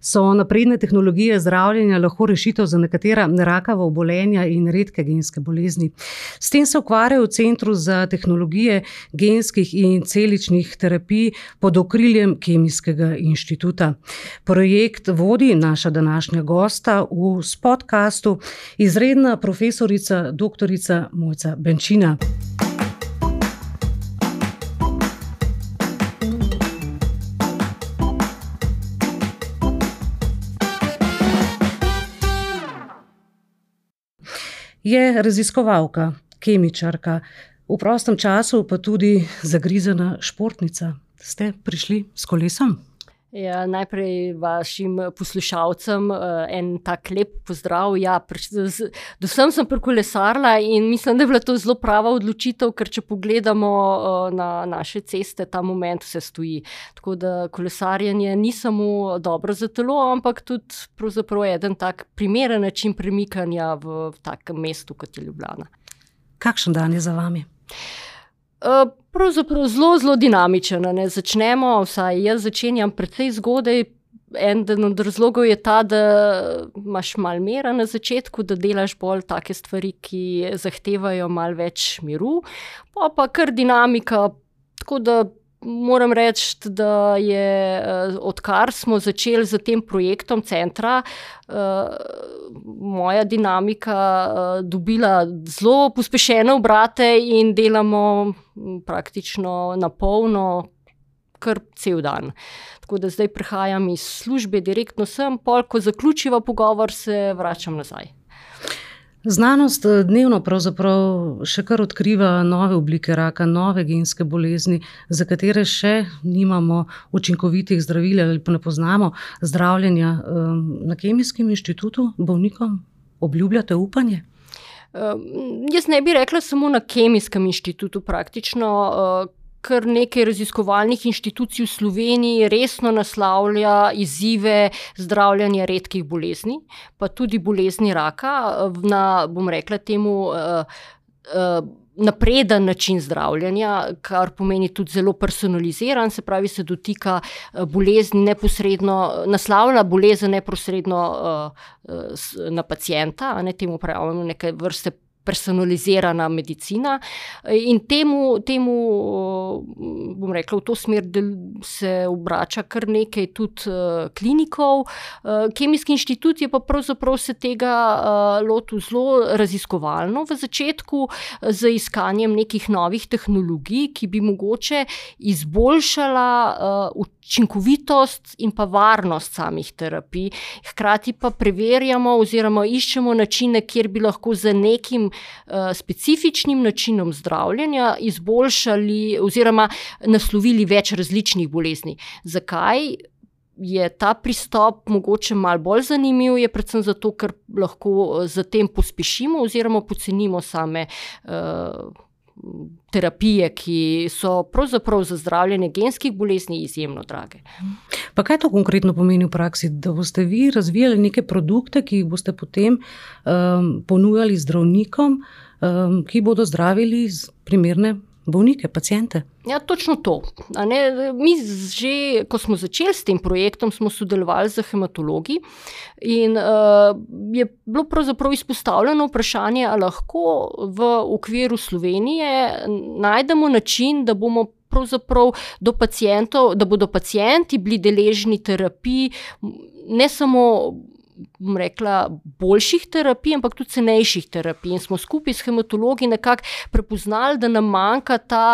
so napredne tehnologije zdravljenja lahko rešitev za nekatera rakava obolenja in redke genske bolezni. S tem se ukvarjajo v Centru za tehnologije genskih in celičnih terapij pod okriljem Kemijskega inštituta. Projekt vodi naša današnja gosta v podkastu, izredna profesorica dr. Mojca Benčina. Je raziskovalka, kemičarka, v prostem času pa tudi zagrizena športnica. Ste prišli s kolesom? Ja, najprej vašim poslušalcem en tak lep pozdrav. Ja, Dosem sem prekolesarila in mislim, da je bila to zelo prava odločitev, ker če pogledamo na naše ceste, ta moment vse stoji. Tako da kolesarjenje ni samo dobro za telo, ampak tudi eden tak primeren način premikanja v takem mestu, kot je Ljubljana. Kakšen dan je za vami? Pravzaprav zelo, zelo dinamičen, ne. Začnemo, vsaj jaz začenjam precej zgodaj. Eden od razlogov je ta, da imaš malo miru na začetku, da delaš bolj take stvari, ki zahtevajo malo več miru, pol pa kar dinamika. Tako da moram reči, da je, odkar smo začeli s tem projektom centra, moja dinamika, dobila zelo pospešene obrate in delamo praktično na polno kar cel dan. Tako da zdaj prihajam iz službe direktno sem, pol ko zaključiva pogovor, se vračam nazaj. Znanost, dnevno pravzaprav še kar odkriva nove oblike raka, nove genske bolezni, za katere še nimamo učinkovitih zdravil ali pa ne poznamo zdravljenja. na Kemijskem inštitutu bolnikom obljubljate upanje? jaz ne bi rekla samo na Kemijskem inštitutu, praktično, kar nekaj raziskovalnih inštitucij v Sloveniji resno naslavlja izzive zdravljenja redkih bolezni, pa tudi bolezni raka, na, bom rekla temu, napreden način zdravljenja, kar pomeni tudi zelo personaliziran, se pravi, se dotika, bolezni neposredno, naslavlja bolezen neposredno, na pacienta, a ne, temu pravimo neke vrste personalizirana medicina. In temu, temu, bom rekla, v to smer se obrača kar nekaj tudi, klinikov. Kemijski inštitut je pa pravzaprav se tega, lotil zelo raziskovalno v začetku, z iskanjem nekih novih tehnologij, ki bi mogoče izboljšala, učinkovitost in pa varnost samih terapij. Hkrati pa preverjamo oziroma iščemo načine, kjer bi lahko z nekim, specifičnim načinom zdravljenja izboljšali oziroma naslovili več različnih bolezni. Zakaj je ta pristop mogoče malo bolj zanimiv, je predvsem zato, ker lahko s tem pospešimo oziroma pocenimo same, terapije, ki so pravzaprav za zdravljenje genskih bolezni izjemno drage. Pa kaj to konkretno pomeni v praksi? Da boste vi razvijali neke produkte, ki jih boste potem, ponujali zdravnikom, ki bodo zdravili primerne bolnike, paciente? Ja, točno to, ne, mi že, ko smo začeli s tem projektom, smo sodelovali s hematologi in, je bilo pravzaprav izpostavljeno vprašanje, a lahko v okviru Slovenije najdemo način, da bomo pravzaprav pacientov, da bodo pacienti bili deležni terapij, ne samo, bom rekla, boljših terapij, ampak tudi cenejših terapij, in smo skupaj s hematologi nekako prepoznali, da nam manjka ta,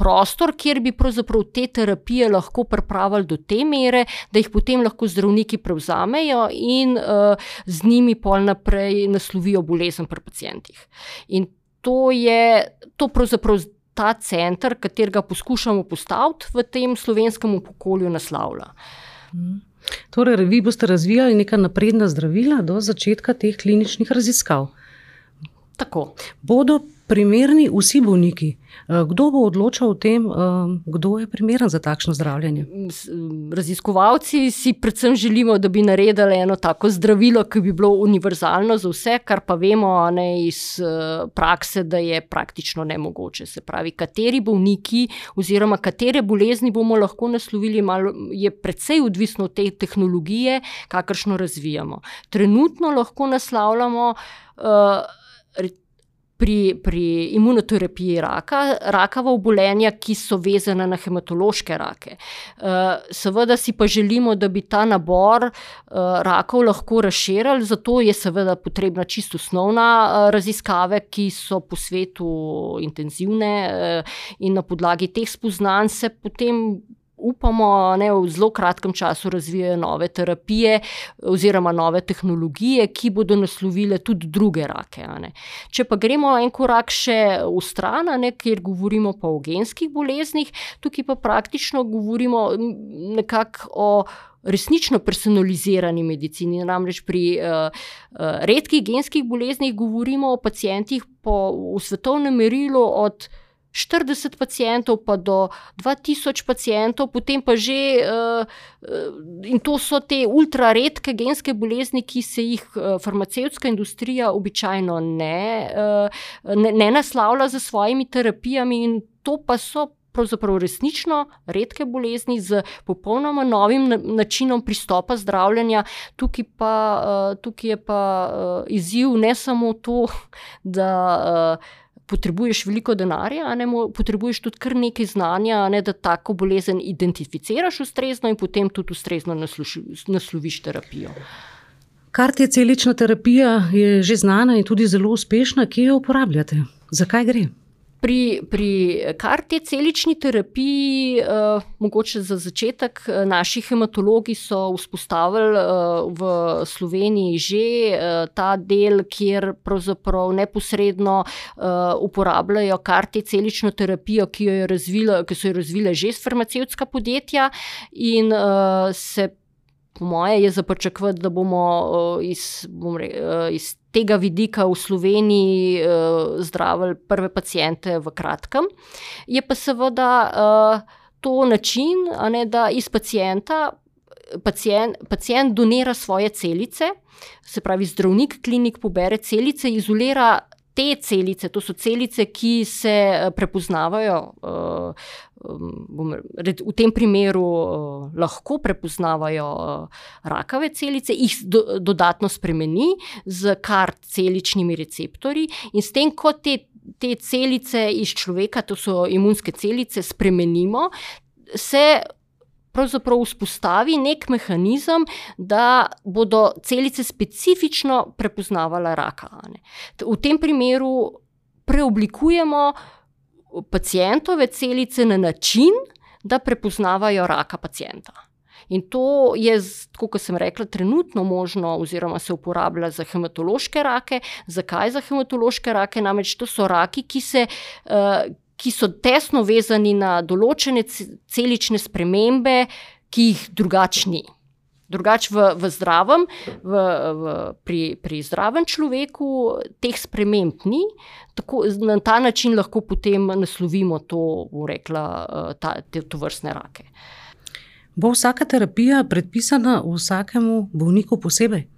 prostor, kjer bi pravzaprav te terapije lahko pripravili do te mere, da jih potem lahko zdravniki prevzamejo in, z njimi pol naprej naslovijo bolezen pri pacientih. In to je, to pravzaprav ta center, katerega poskušamo postaviti v tem slovenskem okolju, naslavlja. Torej vi boste razvijali neka napredna zdravila do začetka teh kliničnih raziskav. Tako. Bodo primerni vsi bolniki? Eh, kdo bo odločal o tem, eh, kdo je primeren za takšno zdravljenje? Raziskovalci si predvsem želimo, da bi naredili eno tako zdravilo, ki bi bilo univerzalno za vse, kar pa vemo ne, iz eh, prakse, da je praktično nemogoče. Se pravi, kateri bolniki oziroma katere bolezni bomo lahko naslovili, je predvsej odvisno od te tehnologije, kakršno razvijamo. Trenutno lahko naslavljamo. Uh, pri, pri imunoterapiji raka, rakava obolenja, ki so vezana na hematološke rake. Eh, seveda si pa želimo, da bi ta nabor eh, rakov lahko razširili, zato je seveda potrebna čisto osnovna eh, raziskave, ki so po svetu intenzivne in na podlagi teh spoznanj se potem upamo, da v zelo kratkem času razvijajo nove terapije oziroma nove tehnologije, ki bodo naslovile tudi druge rake. Če pa gremo en korak še v stran, ne, kjer govorimo pa o genskih boleznih, tukaj pa praktično govorimo nekako o. Resnično personalizirani medicini. Namreč pri uh, uh, redkih genskih boleznih govorimo o pacijentih po, v svetovnem merilu od 40 pacijentov, pa do 2000 pacijentov, potem pa že, uh, in to so te ultra redke genske bolezni, ki se jih uh, farmacevtska industrija običajno ne, ne, ne naslavlja z svojimi terapijami, in to pa so. Pravzaprav resnično redke bolezni z popolnoma novim načinom pristopa zdravljenja. Tukaj, pa, tukaj je pa izziv ne samo to, da potrebuješ veliko denarja, ne, potrebuješ tudi kar nekaj znanja, ne, da tako bolezen identificiraš ustrezno in potem tudi ustrezno nasloviš terapijo. Karti celična terapija je že znana in tudi zelo uspešna. Kje jo uporabljate? Zakaj gre? Pri, pri karti celični terapiji, uh, mogoče za začetek, eh, naši hematologi so vzpostavili uh, v Sloveniji že uh, ta del, kjer pravzaprav neposredno uh, uporabljajo karti celično terapijo, ki, razvila, ki so jo razvile že farmacevtska podjetja in uh, se po moje, je za pričakovati, da bomo uh, iz, bom re, uh, iz tega vidika v Sloveniji uh, zdravili prve pacijente v kratkem. Je pa seveda uh, to način, ne, da iz pacijenta. Pacient, pacient donira svoje celice, se pravi, zdravnik klinik pobere celice, izolira te celice, to so celice, ki se eh, prepoznavajo, eh, um, v tem primeru eh, lahko prepoznavajo rakave celice, jih dodatno spremeni z kar celičnimi receptorji in s tem, ko te. Te celice iz človeka, to so imunske celice, spremenimo, se pravzaprav vzpostavi nek mehanizem, da bodo celice specifično prepoznavale raka. V tem primeru preoblikujemo pacijentove celice na način, da prepoznavajo raka pacijenta. In to je, kot sem rekla, trenutno možno, oziroma se uporablja za hematološke rake. Zakaj za hematološke rake? Namreč to so raki, ki se. Uh, ki so tesno vezani na določene celične spremembe, ki jih drugačni. Drugače v, v zdravem, v, v, pri, pri zdravem človeku teh sprememb ni, tako na ta način lahko potem naslovimo to, rekla, eh, ta, te, to vrstne rake. Bo vsaka terapija predpisana vsakemu bolniku posebej?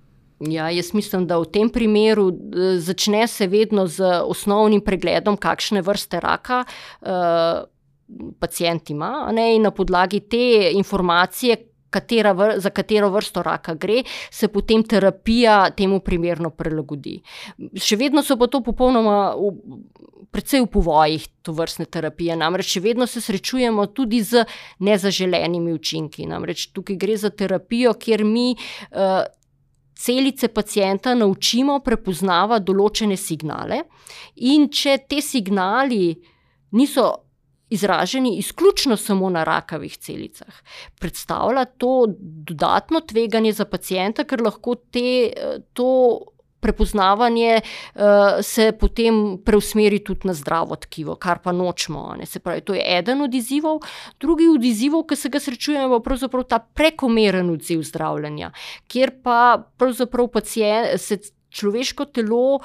Ja, jaz mislim, da v tem primeru eh, začne se vedno z osnovnim pregledom, kakšne vrste raka uh, pacijent ima, ne, in na podlagi te informacije, katera, za katero vrsto raka gre, se potem terapija temu primerno prilagodi. Še vedno so pa to popolnoma. V, Predvsej v povojih to vrstne terapije, namreč še vedno se srečujemo tudi z nezaželenimi učinki. Namreč tukaj gre za terapijo, kjer mi uh, celice pacijenta naučimo prepoznavati določene signale, in če te signali niso izraženi izključno samo na rakavih celicah, predstavlja to dodatno tveganje za pacijenta, ker lahko te, to prepoznavanje uh, se potem preusmeri tudi na zdravo tkivo, kar pa nočemo. Se pravi, to je eden od izzivov. Drugi od izzivov, ki se ga srečujemo, je pravzaprav ta prekomeren odziv zdravljenja, kjer pa pravzaprav pacijent se. Človeško telo uh,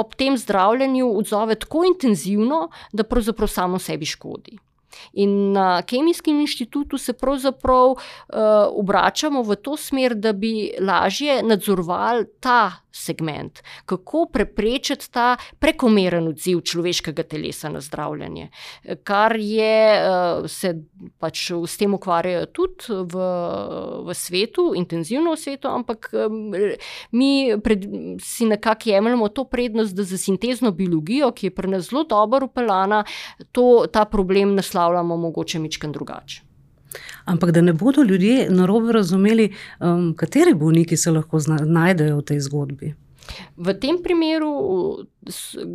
ob tem zdravljenju odzove tako intenzivno, da pravzaprav samo sebi škodi. In na Kemijskem inštitutu se pravzaprav uh, obračamo v to smer, da bi lažje nadzorovali ta segment, kako preprečiti ta prekomeren odziv človeškega telesa na zdravljenje, kar je, uh, se pač s tem ukvarjajo tudi v, v svetu, intenzivno v svetu, ampak um, mi pred, si nekako jemljemo to prednost, da za sintezno biologijo, ki je pri nas zelo dobro upeljana, ta problem naslavljamo mogoče mičken drugače. Ampak da ne bodo ljudje narobe razumeli, um, kateri bolniki se lahko znajdejo v tej zgodbi. V tem primeru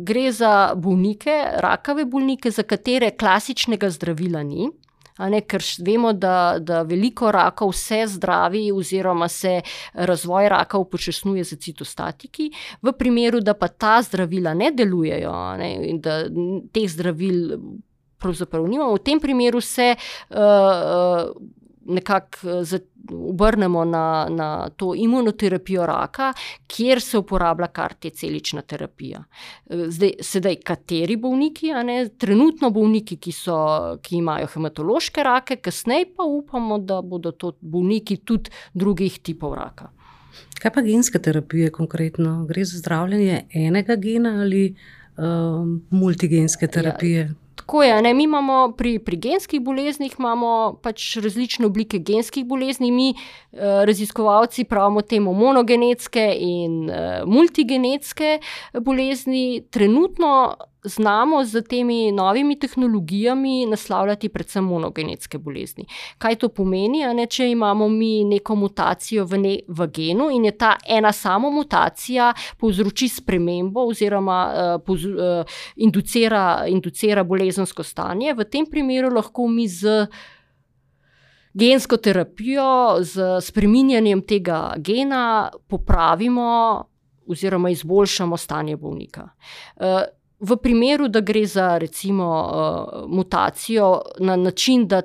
gre za bolnike, rakave bolnike, za katere klasičnega zdravila ni. Ne, ker vemo, da, da veliko rakov vse zdravi, oziroma se razvoj raka upočasnjuje z citostatiki. V primeru, da pa ta zdravila ne delujejo, ne, in da teh zdravil pravzaprav nimamo. V tem primeru se uh, nekako obrnemo na, na to imunoterapijo raka, kjer se uporablja kar te celična terapija. Zdaj, sedaj, kateri bolniki, ne, trenutno bolniki, ki, so, ki imajo hematološke rake, kasneje pa upamo, da bodo to bolniki tudi drugih tipov raka. Kaj pa genska terapija konkretno? Gre za zdravljenje enega gena ali um, multigenske terapije? Ja. Tako je, ne, mi imamo pri, pri genskih boleznih pač različne oblike genskih bolezni. Mi, eh, raziskovalci, pravimo temu monogenetske in eh, multigenetske bolezni. Trenutno znamo z temi novimi tehnologijami naslavljati predvsem monogenetske bolezni. Kaj to pomeni? Ne, če imamo mi neko mutacijo v, ne, v genu in je ta ena sama mutacija povzroči spremembo oziroma uh, povz, uh, inducira, inducira bolezensko stanje, v tem primeru lahko mi z gensko terapijo, z spreminjanjem tega gena popravimo. Oziroma, izboljšamo stanje bolnika. Uh, v primeru, da gre za recimo uh, mutacijo na način, da,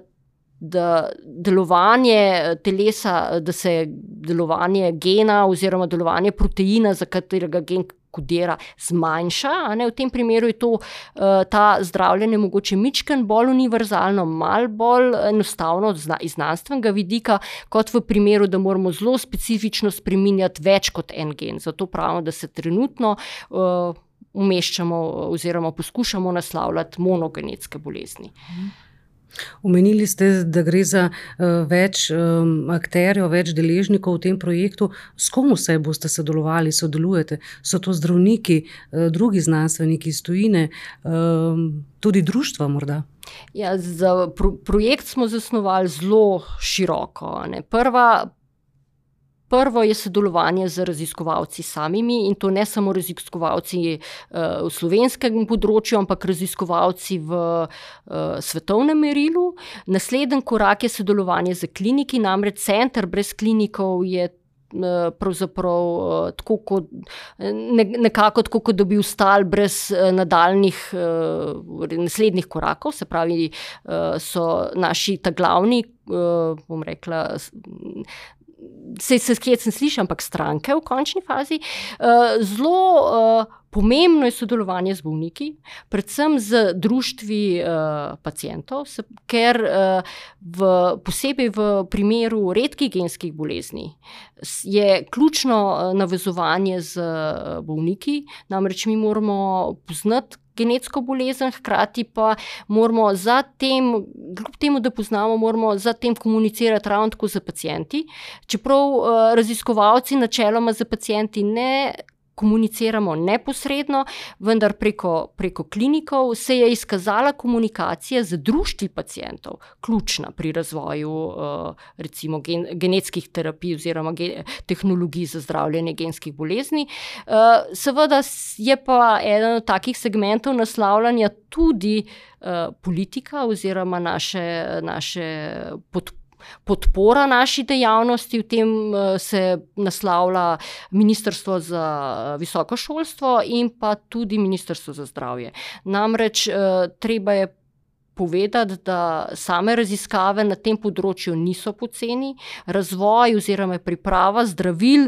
da delovanje telesa, da se delovanje gena oziroma delovanje proteina, za katerega gen kodira, zmanjša. Ne, v tem primeru je to, uh, ta zdravljenje mogoče mičken bolj univerzalno, mal bolj enostavno iz znanstvenega vidika, kot v primeru, da moramo zelo specifično spremenjati več kot en gen. Zato pravimo, da se trenutno. Uh, umeščamo oziroma poskušamo naslavljati monogenetske bolezni. Umenili ste, da gre za uh, več um, akterjev, več deležnikov v tem projektu. S kom vse boste sodelovali, sodelujete? So to zdravniki, uh, drugi znanstveniki iz tujine, um, tudi društva morda? Ja, za pro projekt smo zasnovali zelo široko. Ne. Prva Prvo je sodelovanje z raziskovalci samimi in to ne samo raziskovalci uh, v slovenskem področju, ampak raziskovalci v uh, svetovnem merilu. Naslednji korak je sodelovanje z kliniki, namreč center brez klinikov je. Eh, pravzaprav tako, kot, nekako tako, kot da bi ustal brez nadaljnih, naslednjih korakov, se pravi, so naši ta glavni, bom rekla, se, se skjet sem slišal, ampak stranke v končni fazi. Uh, zelo uh, pomembno je sodelovanje z bolniki, predvsem z društvi uh, pacijentov, se, ker uh, v, posebej v primeru redkih genskih bolezni je ključno navezovanje z bolniki, namreč mi moramo poznati genetsko bolezen, hkrati pa moramo za tem, kljub temu, da poznamo, moramo za tem komunicirati ravno tako z pacijenti. Čeprav uh, raziskovalci načeloma z pacijenti ne komuniciramo neposredno, vendar preko, preko klinikov se je izkazala komunikacija z društvi pacijentov ključna pri razvoju uh, recimo gen, genetskih terapij oziroma gen, tehnologij za zdravljenje genskih bolezni. Uh, seveda je pa eden od takih segmentov naslavljanja tudi uh, politika oziroma naše, naše podpore podpora naši dejavnosti, v tem eh, se naslavlja Ministrstvo za eh, visoko šolstvo in pa tudi Ministrstvo za zdravje. Namreč eh, treba je povedati, da same raziskave na tem področju niso poceni, razvoj oziroma priprava zdravil,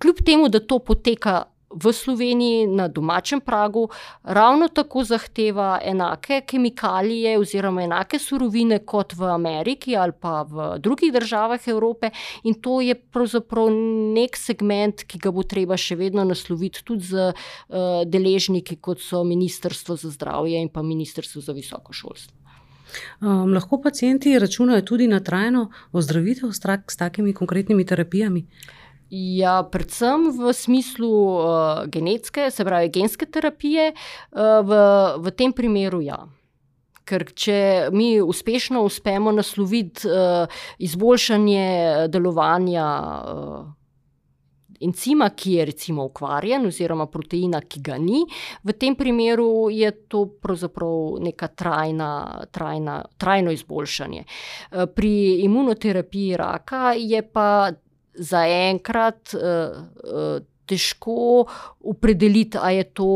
kljub temu, da to poteka v Sloveniji na domačem pragu ravno tako zahteva enake kemikalije oziroma enake surovine kot v Ameriki ali pa v drugih državah Evrope, in to je pravzaprav nek segment, ki ga bo treba še vedno nasloviti tudi z uh, deležniki, kot so Ministrstvo za zdravje in pa Ministrstvo za visoko šolstvo. Um, lahko pacijenti računajo tudi na trajno ozdravitev s, s takimi konkretnimi terapijami? Uh, Ja, predvsem v smislu uh, genetske, se pravi, genske terapije, uh, v, v tem primeru ja. Ker če mi uspešno uspemo nasloviti uh, izboljšanje delovanja uh, encima, ki je recimo ukvarjen, oziroma proteina, ki ga ni, v tem primeru je to pravzaprav neka trajna, trajna, trajno izboljšanje. Uh, pri imunoterapiji raka je pa zaenkrat uh, uh, težko opredeliti, ali je to,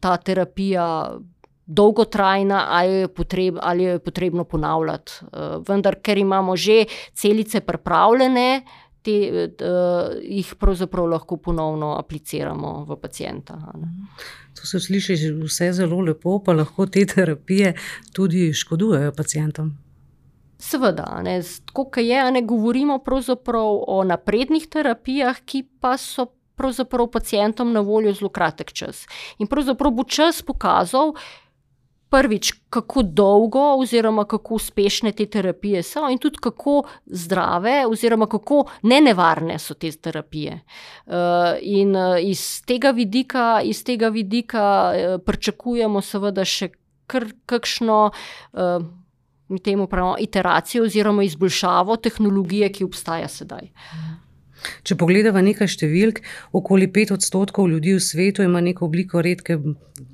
ta terapija dolgotrajna ali je, potreb, ali je potrebno ponavljati. Uh, vendar, ker imamo že celice pripravljene. Te, jih pravzaprav lahko ponovno apliciramo v pacijenta. To se sliši vse zelo lepo, pa lahko te terapije tudi škodujejo pacijentom. Seveda, kot je, ne govorimo o naprednih terapijah, ki pa so pravzaprav pacijentom na voljo zelo kratek čas. In pravzaprav bo čas pokazal, prvič, kako dolgo oziroma kako uspešne te terapije so, in tudi kako zdrave oziroma kako nenevarne so te terapije. Uh, in uh, iz tega vidika, iz tega vidika uh, pričakujemo, seveda, še kar kakšno. Temu pravimo iteracijo oziroma izboljšavo tehnologije, ki obstaja sedaj. Če pogledamo nekaj številk, okoli pet odstotkov ljudi v svetu ima neko obliko redke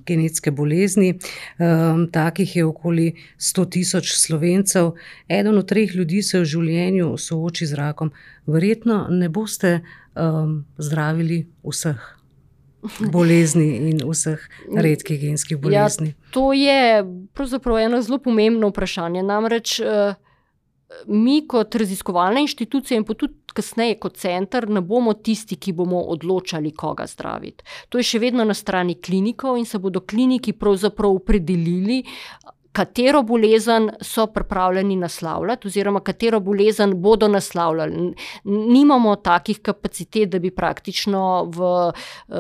genetske bolezni, um, takih je okoli 100 tisoč slovencev, eden od treh ljudi se v življenju sooči z rakom. Verjetno ne boste um, zdravili vseh bolezni in vseh redkih genskih ja, bolezni? Ja, to je pravzaprav eno zelo pomembno vprašanje. Namreč uh, mi, kot raziskovalna inštitucija, in pa tudi kasneje kot center, ne bomo tisti, ki bomo odločali, koga zdraviti. To je še vedno na strani klinikov in se bodo kliniki pravzaprav opredelili katero bolezen so pripravljeni naslavljati, oziroma katero bolezen bodo naslavljali. Nimamo takih kapacitet, da bi praktično v, eh,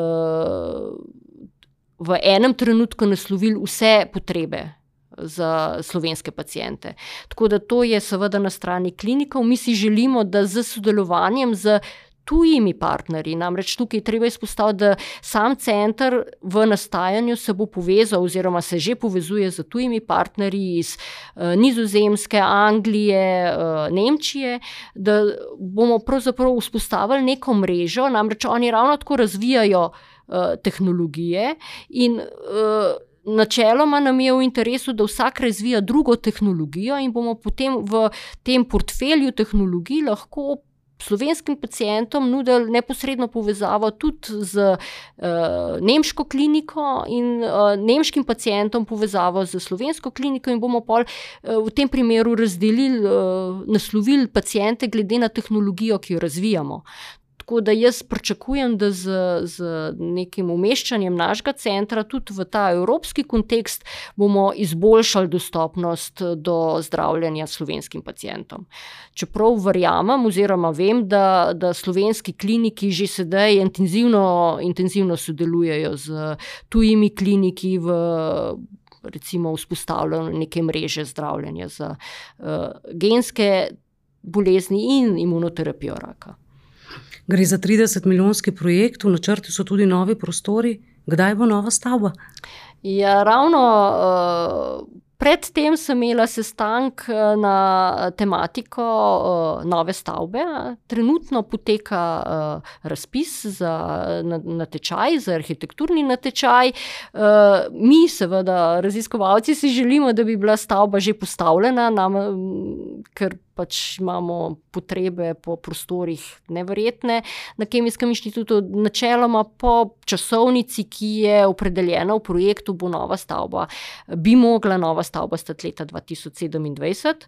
v enem trenutku naslovili vse potrebe. Za slovenske pacijente. Tako da to je seveda na strani klinikov. Mi si želimo, da z sodelovanjem z tujimi partnerji. Namreč tukaj treba izpostaviti, da sam center v nastajanju se bo povezal, oziroma se že povezuje z tujimi partnerji iz uh, Nizozemske, Anglije, uh, Nemčije, da bomo pravzaprav vzpostavili neko mrežo. Namreč oni ravno tako razvijajo uh, tehnologije in. Načeloma nam je v interesu, da vsak razvija drugo tehnologijo, in bomo potem v tem portfelju tehnologij lahko slovenskim pacijentom nudili neposredno povezavo tudi z uh, nemško kliniko in uh, nemškim pacijentom povezavo z slovensko kliniko, in bomo pol, uh, v tem primeru razdelili, uh, naslovili pacijente glede na tehnologijo, ki jo razvijamo. Tako da jaz pričakujem, da z, z nekim umeščanjem našega centra tudi v ta evropski kontekst bomo izboljšali dostopnost do zdravljenja slovenskim pacijentom. Čeprav verjamem, oziroma vem, da, da slovenski kliniki že sedaj intenzivno, intenzivno sodelujejo z tujimi kliniki v. Recimo, vzpostavljeno neke mreže zdravljenja za uh, genske bolezni in imunoterapijo raka. Gre za 30-milijonski projekt, v načrtu so tudi novi prostori. Kdaj bo nova stavba? Ja, ravno uh, predtem sem imela sestank eh, na tematiko uh, nove stavbe. Trenutno poteka uh, razpis za natečaj, za arhitekturni natečaj. Uh, mi, seveda, raziskovalci, si želimo, da bi bila stavba že postavljena, nam, ker pač imamo potrebe po prostorih neverjetne na Kemijskem inštitutu, načeloma po časovnici, ki je opredeljena v projektu, bo nova stavba, bi mogla nova stavba stati leta 2027.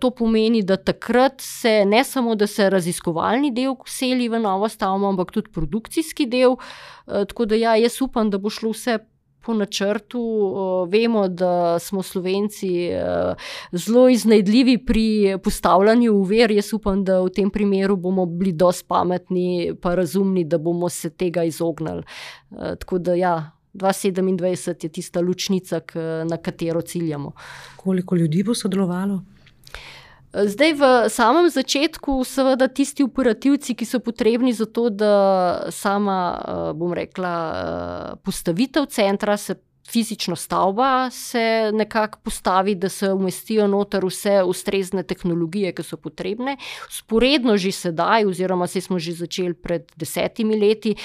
To pomeni, da takrat se ne samo, da se raziskovalni del seli v novo stavbo, ampak tudi produkcijski del. Tako da ja, jaz upam, da bo šlo vse po načrtu. Vemo, da smo Slovenci zelo iznajdljivi pri postavljanju uver. Jaz upam, da v tem primeru bomo bili dosti pametni, pa razumni, da bomo se tega izognili. Tako da ja. 2027 je tista lučnica, na katero ciljamo. Koliko ljudi bo sodelovalo? Zdaj, v samem začetku, seveda, tisti operativci, ki so potrebni za to, da sama, bom rekla, postavitev centra, se fizično stavba, se nekako postavi, da se umestijo noter vse ustrezne tehnologije, ki so potrebne. Sporedno že sedaj, oziroma saj smo že začeli pred desetimi leti,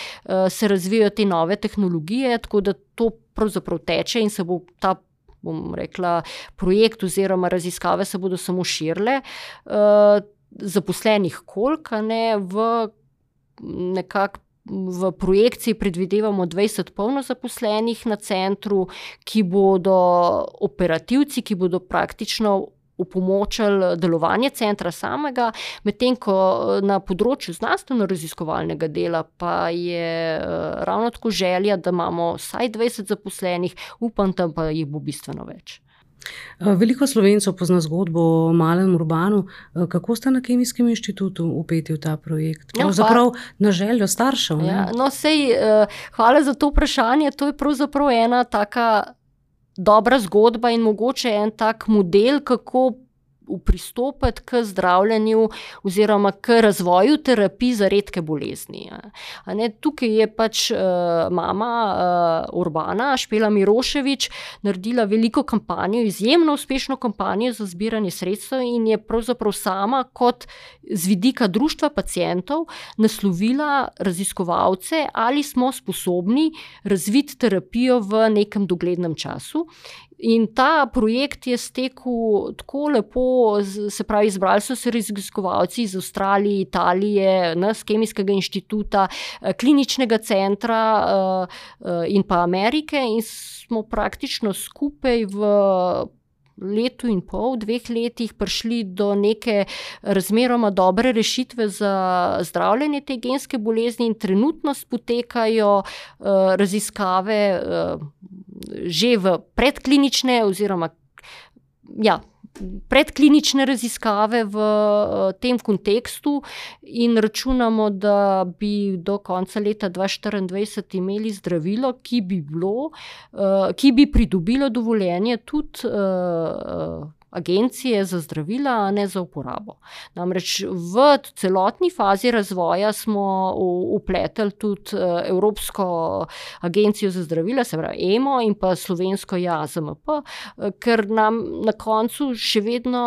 se razvijajo te nove tehnologije, tako da to pravzaprav teče in se bo ta. Bom rekla, projekt oziroma raziskave se bodo samo širile. Zaposlenih koliko, ne, v nekako v projekciji predvidevamo dvajset polno zaposlenih na centru, ki bodo operativci, ki bodo praktično opomočili delovanje centra samega, medtem ko na področju znanstvenoraziskovalnega dela pa je ravno tako želja, da imamo vsaj dvajset zaposlenih, upam, da pa jih bo bistveno več. Veliko Slovencev pozna zgodbo o malem Urbanu. Kako ste na Kemijskem inštitutu vpeti v ta projekt? Pravzaprav na željo staršev, ne? Ja, no, saj, hvala za to vprašanje, to je pravzaprav ena taka dobra zgodba in mogoče en tak model, kako pristopiti k zdravljenju oziroma k razvoju terapij za redke bolezni, a ne. Tukaj je pač mama Urbana, [ime in priimek] naredila veliko kampanjo, izjemno uspešno kampanjo za zbiranje sredstev in je pravzaprav sama kot z vidika društva pacientov naslovila raziskovalce, ali smo sposobni razviti terapijo v nekem doglednem času. In ta projekt je stekel tako lepo, se pravi, izbrali so se raziskovalci iz Avstralije, Italije, nas, Kemijskega inštituta, Kliničnega centra, in pa Amerike in smo praktično skupaj v letu in pol, dveh letih prišli do neke razmeroma dobre rešitve za zdravljenje te genske bolezni in trenutno potekajo, raziskave, že v predklinične oziroma, ja, predklinične raziskave v, tem kontekstu in računamo, da bi do konca leta dva štiriindvajset imeli zdravilo, ki bi bilo, ki bi pridobilo dovoljenje tudi, Agencije za zdravila, a ne, za uporabo. Namreč v celotni fazi razvoja smo vpletli tudi, Evropsko agencijo za zdravila, se pravi Emo, in pa slovensko AZMP, ker nam na koncu še vedno,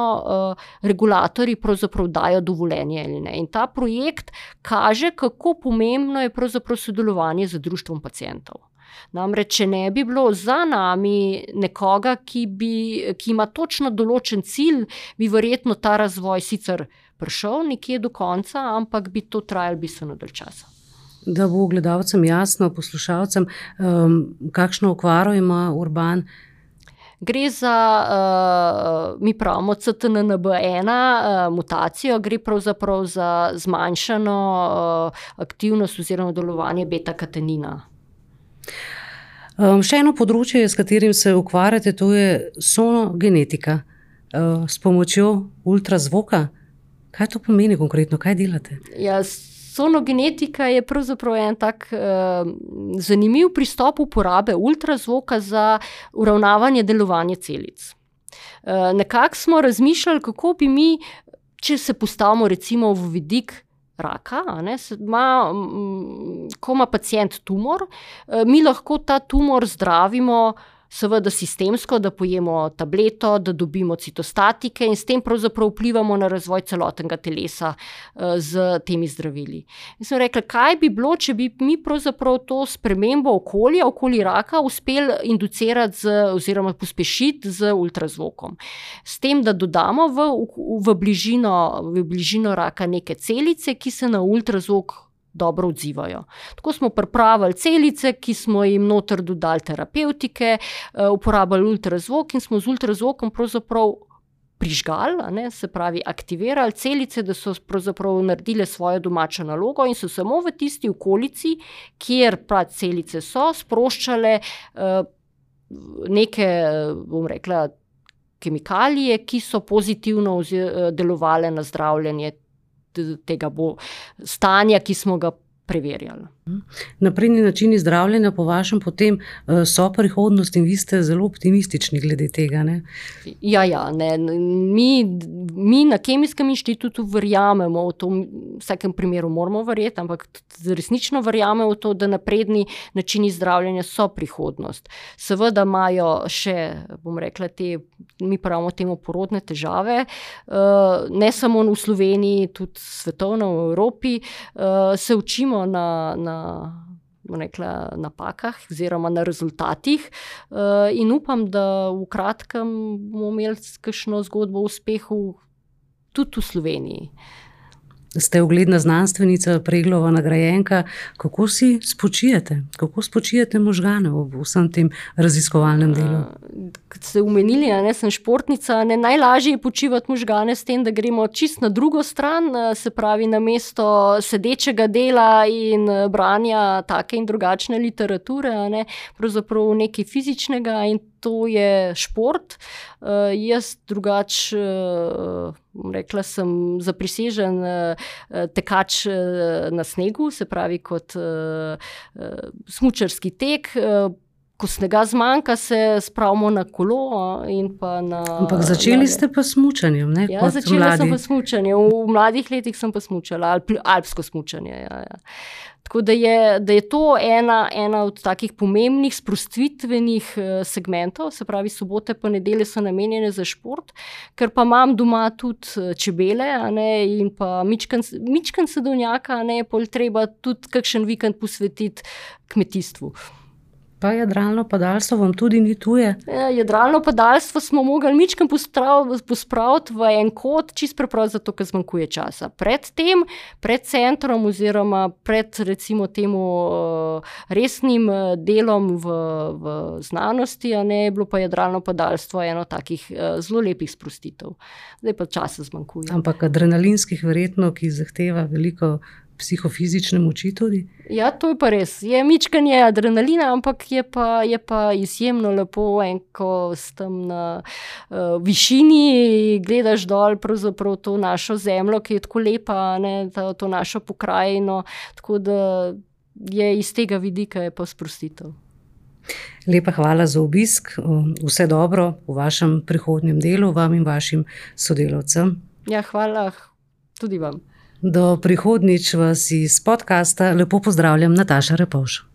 regulatorji pravzaprav dajo dovoljenje ali ne. In ta projekt kaže, kako pomembno je pravzaprav sodelovanje z društvom pacientov. Namreč če ne bi bilo za nami nekoga, ki bi, ki ima točno določen cilj, bi verjetno ta razvoj sicer prišel nekje do konca, ampak bi to trajalo bistveno dalj časa. Da bo gledalcem jasno, poslušalcem, kakšno okvaro ima Urban? Gre za, mi pravimo CTNNB1, mutacijo, gre pravzaprav za zmanjšano, aktivnost oziroma delovanje beta-katenina. Še eno področje, s katerim se ukvarjate, to je sonogenetika. s pomočjo ultrazvoka. Kaj to pomeni konkretno, kaj delate? Ja, sonogenetika je pravzaprav en tak, zanimiv pristop uporabe ultrazvoka za uravnavanje delovanja celic. nekako smo razmišljali, kako bi mi, če se postavimo recimo v vidik raka, ne, ima, ko ima pacient tumor, mi lahko ta tumor zdravimo seveda sistemsko, da pojemo tableto, da dobimo citostatike in s tem pravzaprav vplivamo na razvoj celotnega telesa z temi zdravili. In sem rekla, kaj bi bilo, če bi mi pravzaprav to spremembo okolja, okolje raka, uspeli inducirati z, oziroma pospešiti z ultrazvokom. S tem, da dodamo v, v, bližino, v bližino raka neke celice, ki se na ultrazvok dobro odzivajo. Tako smo pripravili celice, ki smo jim noter dodali terapeutike, eh, uporabljali ultrazvok in smo z ultrazvokom pravzaprav. Prižgali, ne, se pravi, aktivirali celice, da so naredile svojo domačo nalogo, in so samo v tisti okolici, kjer prav celice so, sproščale uh, neke, bom rekla, kemikalije, ki so pozitivno delovale na zdravljenje tega bo stanja, ki smo ga preverjali. Napredni načini zdravljenja, po vašem, potem eh, so prihodnost in vi ste zelo optimistični glede tega. Ne? Ja, ja ne. Mi, mi na Kemijskem inštitutu verjamemo v to, v vsakem primeru moramo verjeti, ampak resnično verjamemo v to, da napredni načini zdravljenja so prihodnost. Seveda imajo še, bom rekla, te, mi pravimo temu, porodne težave, eh, ne samo v Sloveniji, tudi svetovno v Evropi. Eh, se učimo na, na na rekla, napakah, oziroma na rezultatih. Uh, in upam, da v kratkem bomo imeli kakšno zgodbo o uspehu tudi v Sloveniji. Ste ugledna znanstvenica, preglova nagrajenka. Kako si spočijete, kako spočijete možgane v vsem tem raziskovalnem delu? Kot ste umenili, ne sem športnica, ne najlažje je počivati možgane s tem, da gremo čist na drugo stran, se pravi na mesto sedečega dela in branja take in drugačne literature, ne, pravzaprav nekaj fizičnega in to je šport. Uh, jaz drugače, uh, rekla sem, zaprisežen uh, tekač uh, na snegu, se pravi kot uh, uh, smočarski tek. Uh, Ko snega zmanjka, se spravimo na kolo. Na, Ampak začeli ste pa s mučanjem. Ja, začeli smo pa s mučanjem. V mladih letih sem pa smučala, alp, alpsko smučanje. Ja, ja. Tako da je, da je to ena, ena od takih pomembnih sprostitvenih eh, segmentov, se pravi, sobote pa nedelje so namenjene za šport, ker pa imam doma tudi eh, čebele ne, in pa mičkan sedovnjaka, ne pa treba tudi kakšen vikend posvetiti kmetijstvu. Pa jadralno padalstvo vam tudi ni tuje? Ja, jadralno padalstvo smo mogli mičkam pospraviti v en kot, čist preprosto, zato ker zmanjkuje časa. Pred tem, pred centrom oziroma pred recimo temu uh, resnim uh, delom v, v znanosti, ne je bilo pa jadralno padalstvo eno takih uh, zelo lepih sprostitev. Zdaj pa časa zmanjkuje. Ampak adrenalinskih verjetno, ki zahteva veliko psihofizične moči tudi? Ja, to je pa res. Je mičkanje adrenalina, ampak je pa, je pa izjemno lepo, en, ko si tam na uh, višini, gledaš dol, pravzaprav to našo zemljo, ki je tako lepa, ne, to, to našo pokrajino. Tako da je iz tega vidika pa sprostitev. Lepa hvala za obisk, vse dobro v vašem prihodnjem delu, vam in vašim sodelavcem. Ja, hvala tudi vam. Do prihodnjič vas iz podcasta lepo pozdravljam, Nataša Repoš.